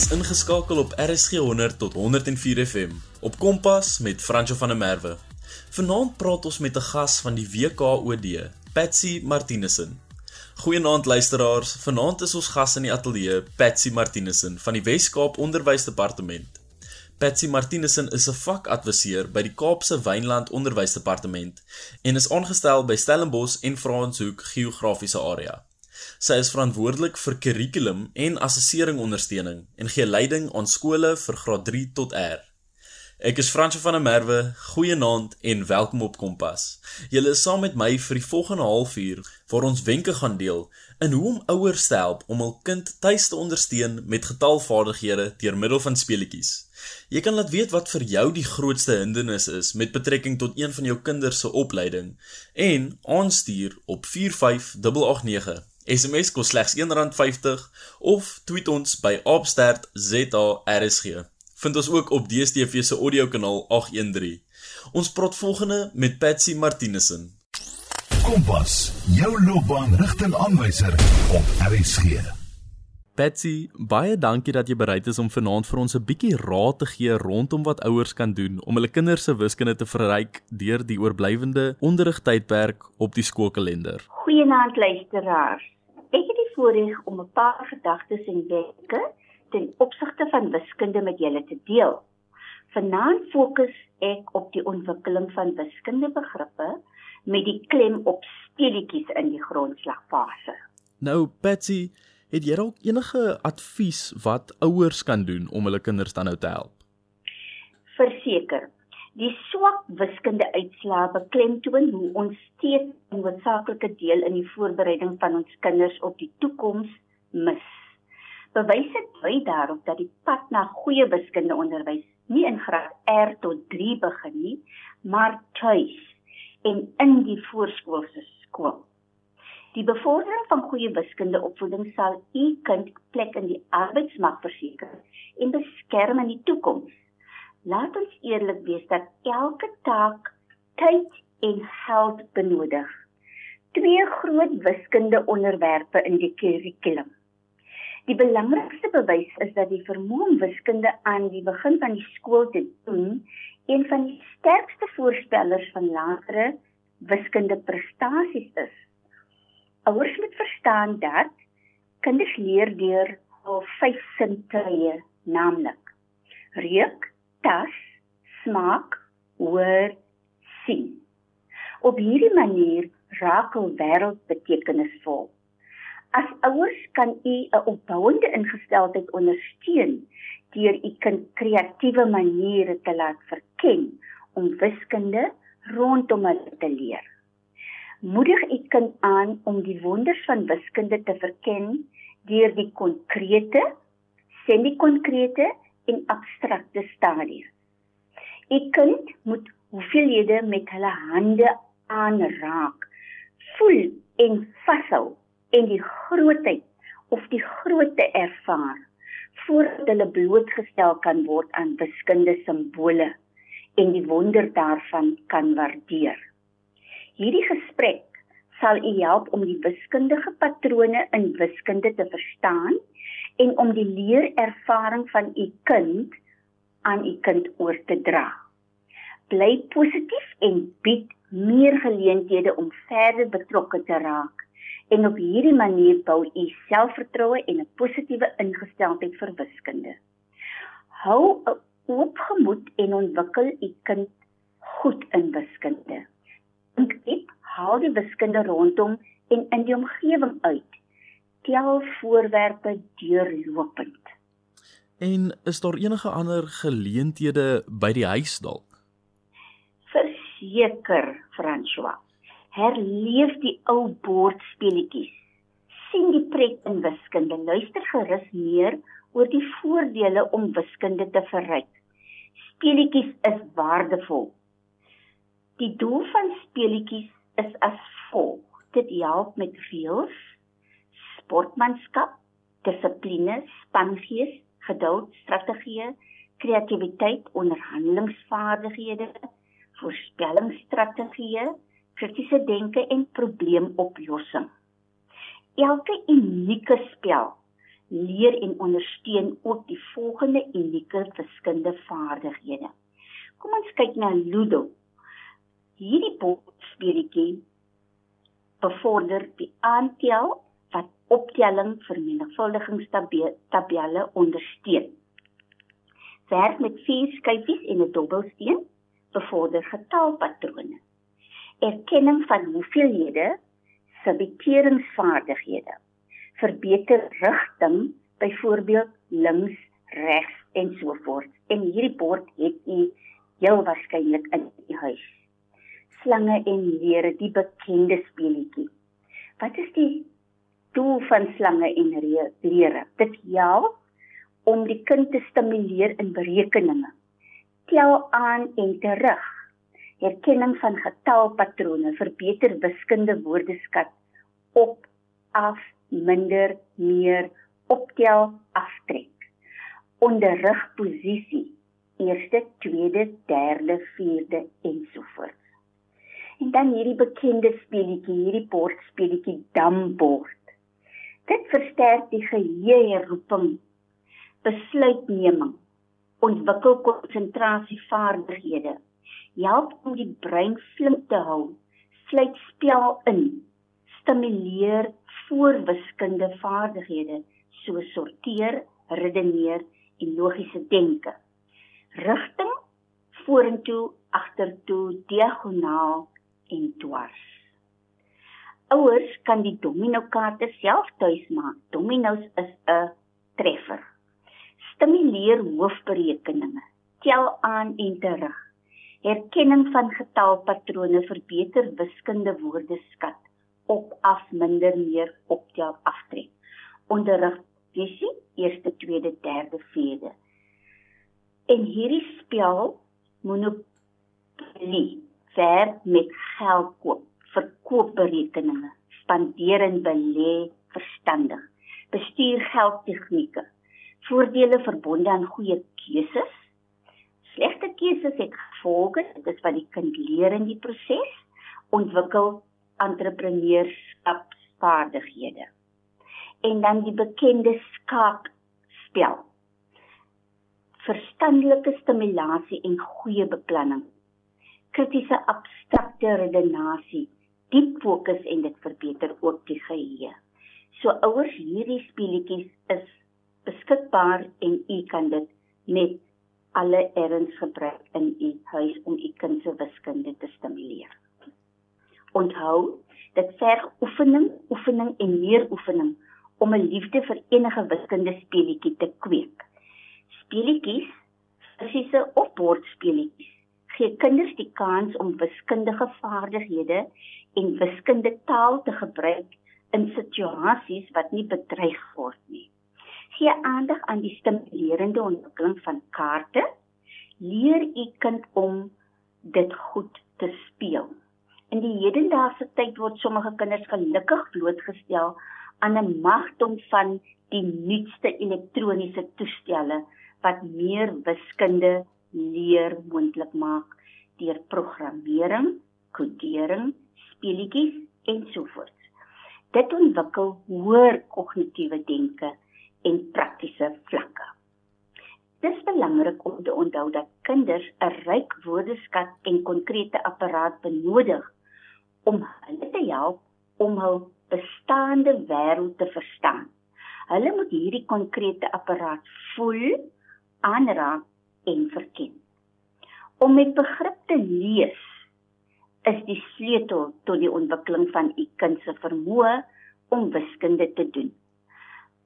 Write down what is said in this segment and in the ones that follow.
is ingeskakel op RSG 100 tot 104 FM op Kompas met Franco van der Merwe. Vanaand praat ons met 'n gas van die WKOD, Patsy Martinussen. Goeienaand luisteraars. Vanaand is ons gas in die ateljee, Patsy Martinussen van die Wes-Kaap Onderwysdepartement. Patsy Martinussen is 'n vakadviseur by die Kaapse Wynland Onderwysdepartement en is aangestel by Stellenbosch en Franshoek geografiese area. Sy is verantwoordelik vir kurrikulum en assessering ondersteuning en gee leiding aan skole vir graad 3 tot R. Ek is Fransje van der Merwe. Goeienaand en welkom op Kompas. Julle is saam met my vir die volgende halfuur waar ons wenke gaan deel in hoe om ouers te help om hul kind tuis te ondersteun met getalvaardighede deur middel van speletjies. Jy kan laat weet wat vir jou die grootste hindernis is met betrekking tot een van jou kinders se opleiding en aanstuur op 45889 SMS kos slegs R1.50 of tweet ons by @stertzrsg. Vind ons ook op DStv se audiokanaal 813. Ons praat volgende met Patsy Martinussen. Kompas, jou loopbaanrigtingaanwyser op RSG. Patsy, baie dankie dat jy bereid is om vanaand vir ons 'n bietjie raad te gee rondom wat ouers kan doen om hulle kinders se wiskunde te verryk deur die oorblywende onderrigtydperk op die skoolkalender. Goeienaand luisteraars. Ek het die voorreg om 'n paar gedagtes en wenke ten opsigte van wiskunde met julle te deel. Vanaand fokus ek op die ontwikkeling van wiskundebegrippe met die klem op speletjies in die grondslagfase. Nou Patsy, het jy dalk enige advies wat ouers kan doen om hulle kinders dan nou te help? Verseker. Die swak wiskunde uitslae beklemtoon hoe ons steeds 'n noodsaaklike deel in die voorbereiding van ons kinders op die toekoms mis. Bewyse dui daarop dat die pad na goeie wiskunde onderwys nie in graad R tot 3 begin nie, maar tuis en in die voorskoolse skool. Die bevordering van goeie wiskunde opvoeding sal u kind plek in die arbeidsmark verseker en beskerm in die toekoms. Laat ons eerlik wees dat elke taak tyd en geld benodig. Twee groot wiskunde onderwerpe in die kurrikulum. Die belangrikste bewys is dat die vermoë om wiskunde aan die begin van die skool te doen een van die sterkste voorspellers van latere wiskunde prestasies is. Ouers moet verstaan dat kinders leer deur al vyf sintuie, naamlik reuk, tas, smaak, hoor, sien. Op hierdie manier raak hul wêreld betekenisvol. As ouers kan u 'n opbouende ingesteldheid ondersteun deur u kind kreatiewe maniere te laat verken om wiskunde rondom hulle te leer. Moedig u kind aan om die wonders van wiskunde te verken deur die konkrete, semi-konkrete en abstrakte stadies. 'n Kind moet hoeveelhede met hulle hande aanraak, voel en vashou en die grootheid of die grootte ervaar voordat hulle blootgestel kan word aan wiskundige simbole en die wonder daarvan kan waardeer. Hierdie gesprek sal u help om die wiskundige patrone in wiskunde te verstaan en om die leerervaring van u kind aan u kind oor te dra. Bly positief en bied meer geleenthede om verder betrokke te raak en op hierdie manier bou u selfvertroue en 'n positiewe ingesteldheid vir wiskunde. Hou 'n oop gemoed en ontwikkel u kind goed in wiskunde. Dink diep, haal die wiskunde rondom en in die omgewing uit tel voorwerpe deurlopend. En is daar enige ander geleenthede by die huis dalk? Verseker, François. Herleef die ou bordspeletjies. sien die pret in wiskunde. Luister gerus meer oor die voordele om wiskunde te verryk. Speletjies is waardevol. Die doel van speletjies is as volg: dit help met reëls, sportmanskap, dissipline, spangees, geduld, strategie, kreatiwiteit, onderhandelingsvaardighede, voorspellingsstrategieë, kritiese denke en probleemoplossing. Elke unieke spel leer en ondersteun ook die volgende unieke wiskundige vaardighede. Kom ons kyk na Ludo. Hierdie bordspelletjie bevorder die aantal wat optelling vermenigvuldigingstabelle ondersteun. Werk met vier skyfies en 'n dobbelsteen bevorder getalpatrone. Erkenning van hoeveelhede, subtreringsvaardighede, verbeter rigting, byvoorbeeld links, regs en so voort. En hierdie bord het u heel waarskynlik in u huis. Slange en leere, die bekende speletjie. Wat is die doel van slange en leere? Dit help om die kind te stimuleer in berekeninge tel aan en terug. Herkenning van getalpatrone verbeter wiskunde woordeskat op af minder meer optel aftrek. Onderrigposisie eerste, tweede, derde, vierde en so voort. En dan hierdie bekende speletjie, hierdie bordspeletjie dambord. Dit versterk die geheue roeping besluitneming ontwikkel konsentrasievaardighede, help om die brein flink te hou, sluit spel in, stimuleer voorwiskunde vaardighede soos sorteer, redeneer en logiese denke. Rigting vorentoe, agtertoe, diagonaal en dwars. Ouers kan die domino kaarte self tuis maak. Dominos is 'n treffer stimuleer hoofberekeninge, tel aan en terug. Herkenning van getalpatrone verbeter wiskunde woordeskat op af minder meer optel aftrek. Onderrig visie eerste, tweede, derde, vierde. En hierdie spel monopolie ver met geld koop, verkoopberekeninge, spandeer en belê verstandig. Bestuur geldtegnieke voordele verbonde aan goeie keuses. Slegte keuses het gevolge, dit is wat die kind leer in die proses, ontwikkel entrepreneurskapsvaardighede. En dan die bekende skaakspel. Verstandelike stimulasie en goeie beplanning. Kritiese abstrakte redenasie, diep fokus en dit verbeter ook die geheue. So ouers hierdie speletjies is beskikbaar en u kan dit met alle erns gebruik in u huis om u kind se wiskunde te stimuleer. Onthou, dit verg oefening, oefening en meer oefening om 'n liefde vir enige wiskunde speletjie te kweek. Speletjies, fisiese of bordspeletjies, gee kinders die kans om wiskundige vaardighede en wiskunde taal te gebruik in situasies wat nie bedreig word nie gee aandag aan die stimulerende ontwikkeling van kaarte. Leer u kind om dit goed te speel. In die hedendaagse tyd word sommige kinders gelukkig blootgestel aan 'n magdom van die nuutste elektroniese toestelle wat meer wiskunde leer moontlik maak deur programmering, kodering, speletjies ensovoorts. Dit ontwikkel hoër kognitiewe denke en praktiese vlakke. Dit is belangrik om te onthou dat kinders 'n ryk woordeskat en konkrete apparaat benodig om hulle te help om hul bestaande wêreld te verstaan. Hulle moet hierdie konkrete apparaat voel, aanraak en verken. Om met begrip te lees is die sleutel tot die ontwikkeling van u kind se vermoë om wiskunde te doen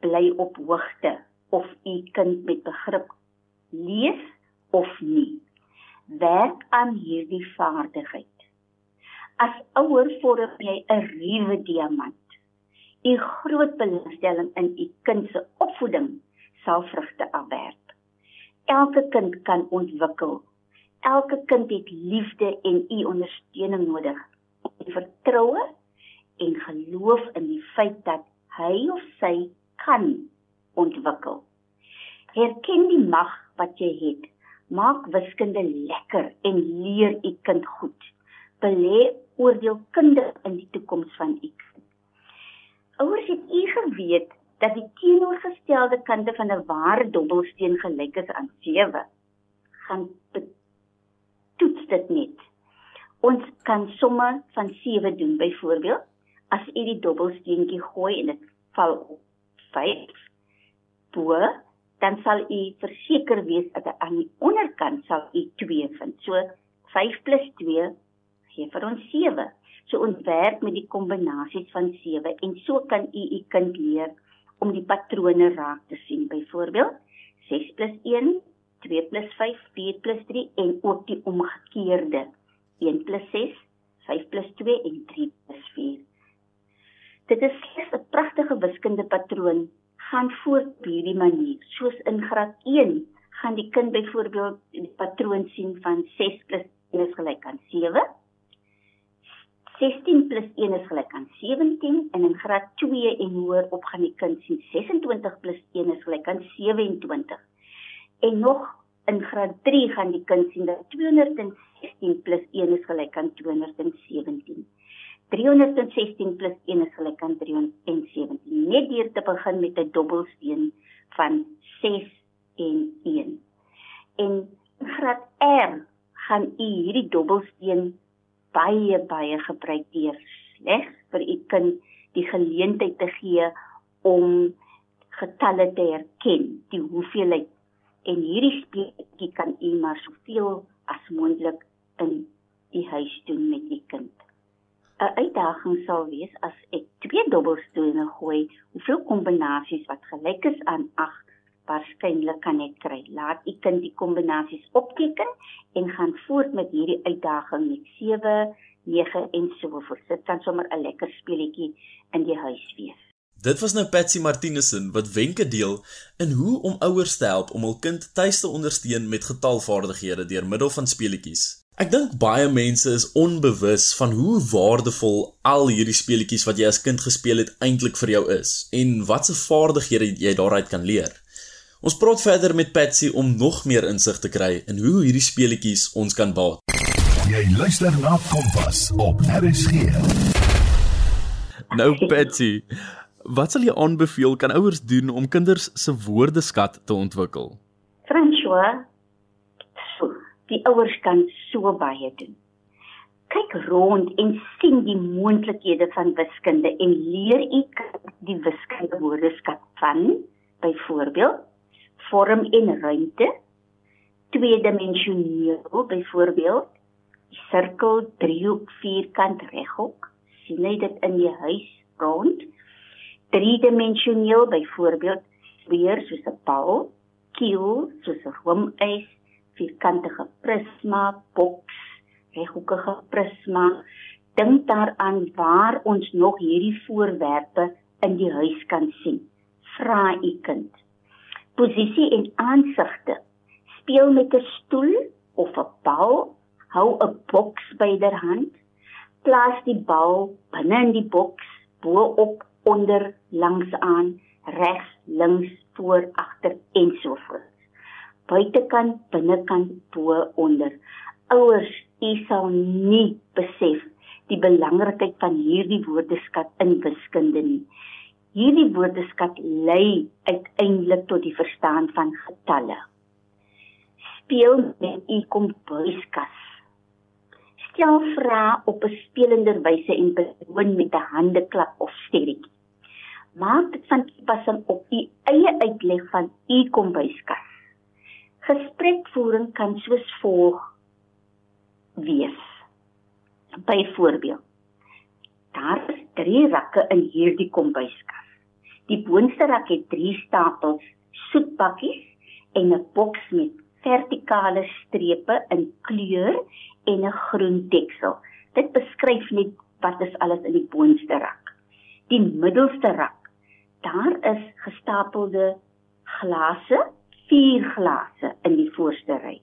bly op hoogte of u kind met begrip lees of nie. Werk aan hierdie vaardigheid. As ouer vorm jy 'n ruwe diamant. U groot belangstelling in u kind se opvoeding sal vrugte afwerp. Elke kind kan ontwikkel. Elke kind het liefde en u ondersteuning nodig. Vertroue en geloof in die feit dat hy of sy kan ontwikkel. Herken die mag wat jy het. Maak wiskunde lekker en leer u kind goed. Belê oordeelkundig in die toekoms van u. Ouers het u geweet dat die teenoorgestelde kante van 'n ware dobbelsteen gelyk is aan 7, gaan toets dit net. Ons kan somme van 7 doen. Byvoorbeeld, as u die dobbelsteentjie gooi en dit val op 5 bo, dan sal u verseker wees dat aan die onderkant sal u 2 vind. So 5 + 2 gee vir ons 7. So ons werk met die kombinasies van 7 en so kan u u kind leer om die patrone raak te sien. Byvoorbeeld 6 + 1, 2 + 5, 4 + 3 en ook die omgekeerde 1 + 6, 5 + 2 en 3 + 4. Dit is 'n pragtige wiskundige patroon gaan voort op hierdie manier. Soos in graad 1 gaan die kind byvoorbeeld die patroon sien van 6 + 1 is gelyk aan 7. 16 + 1 is gelyk aan 17 en in graad 2 en hoër op gaan die kind sien 26 + 1 is gelyk aan 27. En nog in graad 3 gaan die kind sien dat 216 + 1 is gelyk aan 217. 316 plus 1 is gelyk aan 317. Net deur te begin met 'n dobbelsteen van 6 en 1. En graad R gaan u hierdie dobbelsteen baie baie gebruik deur slegs vir u kind die geleentheid te gee om getalle te herken, die hoeveelheid en hierdie speletjie kan u maar soveel as moontlik in die huis doen met u kind. 'n uitdaging sal wees as ek twee dobbelstene gooi, hoeveel kombinasies wat gelyk is aan 8 waarskynlik kan ek kry. Laat u kind die kombinasies opteken en gaan voort met hierdie uitdaging met 7, 9 en so voort. Dit kan sommer 'n lekker speletjie in die huis wees. Dit was nou Patsy Martinussen wat wenke deel in hoe om ouers te help om hul kind tuis te ondersteun met getalvaardighede deur middel van speletjies. Ek dink baie mense is onbewus van hoe waardevol al hierdie speletjies wat jy as kind gespeel het eintlik vir jou is en watse vaardighede jy daaruit kan leer. Ons praat verder met Patsy om nog meer insig te kry in hoe hierdie speletjies ons kan baat. Jy luister na Kompas op RSG. Nou Patsy, wat sal jy aanbeveel kan ouers doen om kinders se woordeskat te ontwikkel? François, die ouers kan so baie doen. Kyk rond en sien die moontlikhede van wiskunde en leer u die wiskunde woordeskat van byvoorbeeld vorm en ruimte, tweedimensioneel byvoorbeeld sirkel, driehoek, vierkant, reghoek, sien jy dit in die huis rond? Driedimensioneel byvoorbeeld weer soos 'n bal, kiel soos 'n roomys, vierkantige prisma, boks, reghoekige prisma. Dink daaraan waar ons nog hierdie voorwerpe in die huis kan sien. Vra u kind. Posisie en aansigte. Speel met 'n stoel of 'n bal, hou 'n boks byderhand. Plaas die bal binne in die boks, bo-op, onder, langs aan, regs, links, voor, agter en so voort buitekant, binnekant, bo, onder. Ouers, u sal nie besef die belangrikheid van hierdie woordeskat in wiskunde nie. Hierdie woordeskat lei uiteindelik tot die verstaan van getalle. Speel met u kombuiskas. Stel vrae op 'n spelender wyse en beloon met 'n handeklap of sterretjie. Maak dit van toepassing op u eie uitleg van u kombuiskas. Gesprekvoering kan soos volg wees. Byvoorbeeld: Daar is 3 rakke in hierdie kombuiskas. Die boonste rak het 3 stapels soetpakkies en 'n boks met vertikale strepe in kleur en 'n groen deksel. Dit beskryf net wat is alles in die boonste rak. Die middelste rak, daar is gestapelde glase vier glase in die voorste ry.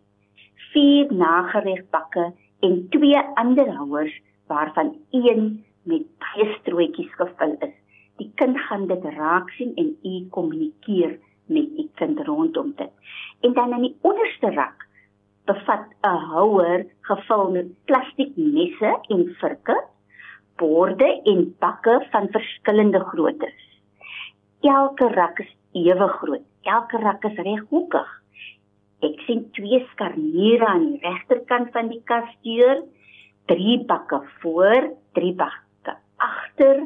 Vier nageregbakke en twee ander houers waarvan een met baie strootjies gevul is. Die kind gaan dit raak sien en u kommunikeer met u kind rondom dit. En dan in die onderste rak bevat 'n houer gevul met plastiek messe en virke, borde en bakke van verskillende groottes. Elke rak is ewe groot. Elke rak is reghoekig. Ek sien twee skarniere aan die regterkant van die kasdeur, drie bakke voor, drie bakke agter.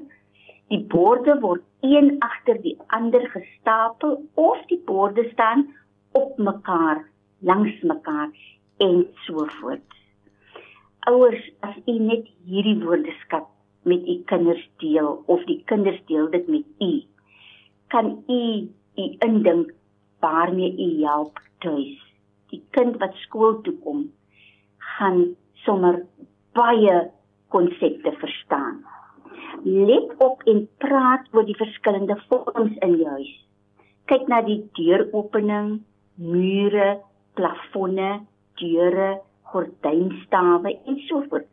Die borde word een agter die ander gestapel of die borde staan op mekaar, langs mekaar en so voort. Ouers, as u net hierdie woordeskat met u kinders deel of die kinders deel dit met u, kan u u indink waarmee u help tuis. Die kind wat skool toe kom, gaan sommer baie konsepte verstaan. Let op en praat oor die verskillende vorms in jou huis. Kyk na die deuropening, mure, plafonne, deure, gordynstawe en so voort.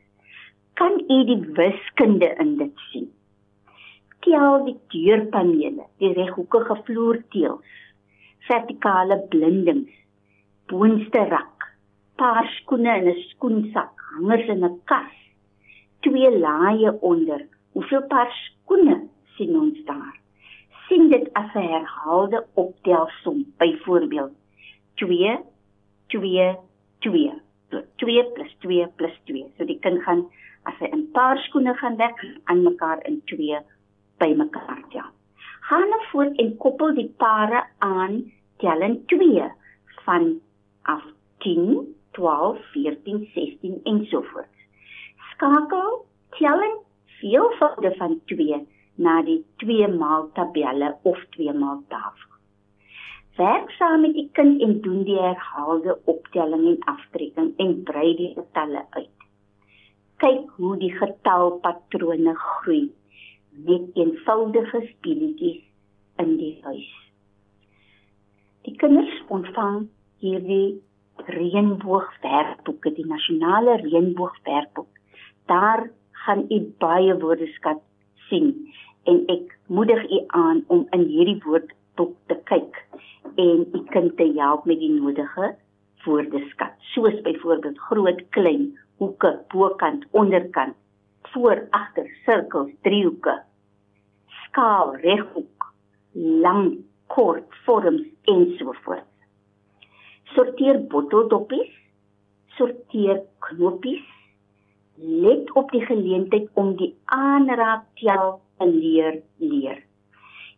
Kan u die wiskunde in dit sien? Tel die deurpanele, die reghoekige vloerteëls, vertikale blindings, boonste rak, paar skoene in 'n skoensak, hangers in 'n kas, twee laaie onder. Hoeveel paar skoene sien ons daar? sien dit as 'n herhaalde optelsom, byvoorbeeld 2 2 2 2 plus 2 plus 2. So die kind gaan as hy in paar skoene gaan weg aan mekaar in 2 bymekaar tel. Gaan nou voort en koppel die pare aan tel in 2 van af 10, 12, 14, 16 en so voort. Skakel tel in veelvoude van 2 na die 2 maal tabelle of 2 maal tafel. Werk saam met die kind en doen die herhaalde optelling en aftrekking en brei die getalle uit. Kyk hoe die getalpatrone groei met eenvoudige speletjies in die huis. Die kinders ontvang hierdie reënboogwerkboeke, die nasionale reënboogwerkboek. Daar gaan u baie woordeskat sien en ek moedig u aan om in hierdie woordboek te kyk en u kind te help met die nodige woordeskat, soos byvoorbeeld groot, klein, hoeke, bokant, onderkant, voor, agter, sirkels, driehoeke, skaal, reghoek, lang, kort, vorms en so voort. Sorteer botteldoppies, sorteer knoppies, let op die geleentheid om die aanraak tel te leer leer.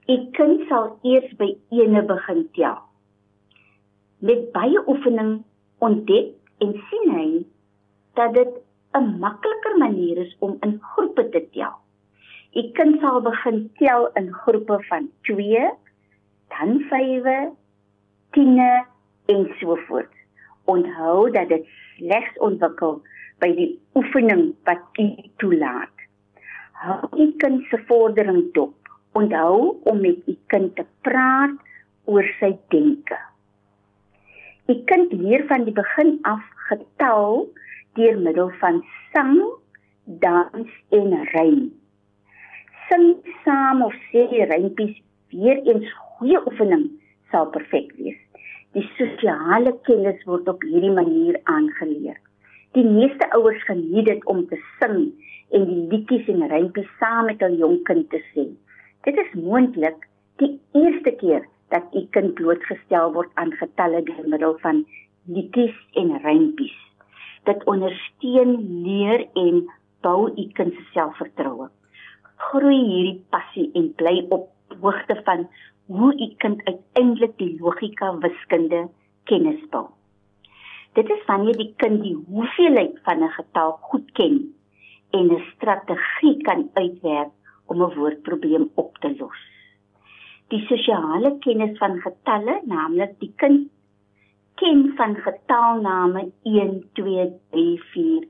U kind sal eers by ene begin tel. Met baie oefening ontdek en sien hy dat dit 'n makliker manier is om in groepe te tel. U kind sal begin tel in groepe van 2, dan 5, 10 en so voort. Onthou dat dit slegs ontwikkel by die oefening wat u toelaat. Hou u kind se vordering dop. Onthou om met u kind te praat oor sy denke. U kind leer van die begin af getal deur middel van sang, dans en rym. Sing saam of sê rympies weer eens goeie oefening sal perfek wees. Die sosiale kennis word op hierdie manier aangeleer. Die meeste ouers geniet dit om te sing en die liedjies en rympies saam met hul jong kind te sê. Dit is moontlik die eerste keer dat u kind blootgestel word aan getalle deur middel van liedjies en rympies. Dit ondersteun leer en bou u kind se selfvertroue. Groei hierdie passie en bly op hoogte van hoe u kind uiteindelik die logika wiskunde kennis bou. Dit is wanneer die kind die hoeveelheid van 'n getal goed ken en 'n strategie kan uitwerk om 'n woordprobleem op te los. Die sosiale kennis van getalle, naamlik die kind ken van getalname 1 2 3 4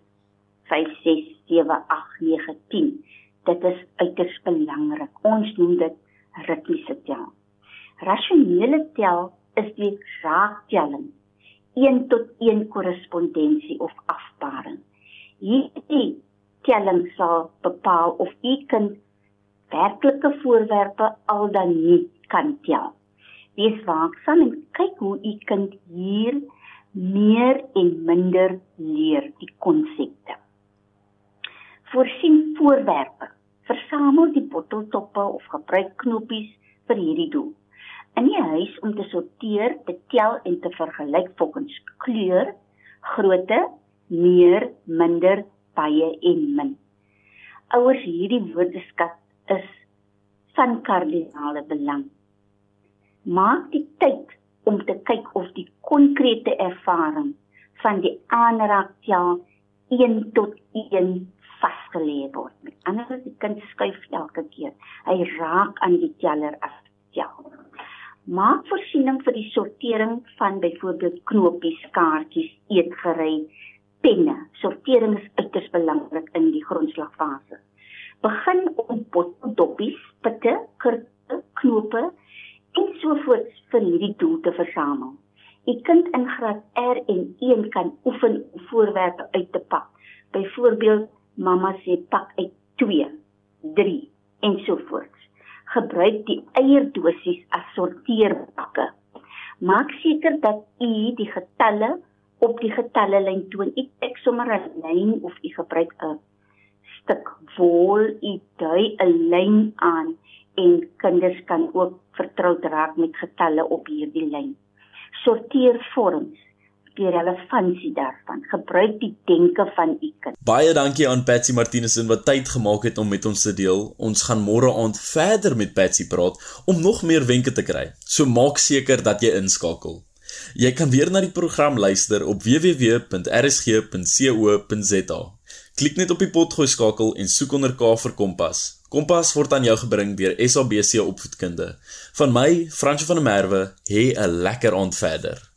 5 6 7 8 9 10. Dit is uiters belangrik. Ons noem dit ritmiese tel. Rasionele tel is die raaktelling 1 tot 1 korrespondensie of afparing. Hierdie telling sal bepaal of u kind werklike voorwerpe al dan nie kan tel. Wees waaksaam en kyk hoe u kind hier meer en minder leer die konsepte. Voorsien voorwerpe. Versamel die botteltoppe of gebruik knoppies vir hierdie doel. In die huis om te sorteer, te tel en te vergelyk volgens kleur, grootte, meer, minder, baie en min. Ouers hierdie woordeskat is van kardinale belang. Maak die tyd om te kyk of die konkrete ervaring van die aanraak tel 1 tot 1 vasgelê word. Met ander woorde, die kind skuif elke keer. Hy raak aan die teller af maak voorsiening vir die sortering van byvoorbeeld knopies, kaartjies, eetgerei, penne. Sortering is uiters belangrik in die grondslagfase. Begin om potdoppies, pitte, kurte, knope en sovoorts vir hierdie doel te versamel. U kind in graad R en 1 kan oefen voorwerpe uit te pak. Byvoorbeeld, mamma sê pak uit 2, 3 en sovoorts gebruik die eierdosies as sorteerbakke. Maak seker dat u die getalle op die getallelyn toon. U ek sommer 'n lyn of u gebruik 'n stuk wol, u dui 'n lyn aan en kinders kan ook vertroud raak met getalle op hierdie lyn. Sorteer vorms die relevantie daarvan. Gebruik die denke van u kind. Baie dankie aan Patsy Martinussen wat tyd gemaak het om met ons te deel. Ons gaan môre aand verder met Patsy praat om nog meer wenke te kry. So maak seker dat jy inskakel. Jy kan weer na die program luister op www.rsg.co.za. Klik net op die potgooi skakel en soek onder K vir Kompas. Kompas word aan jou gebring deur SABC Opvoedkunde. Van my, Fransjo van der Merwe, hê 'n lekker aand verder.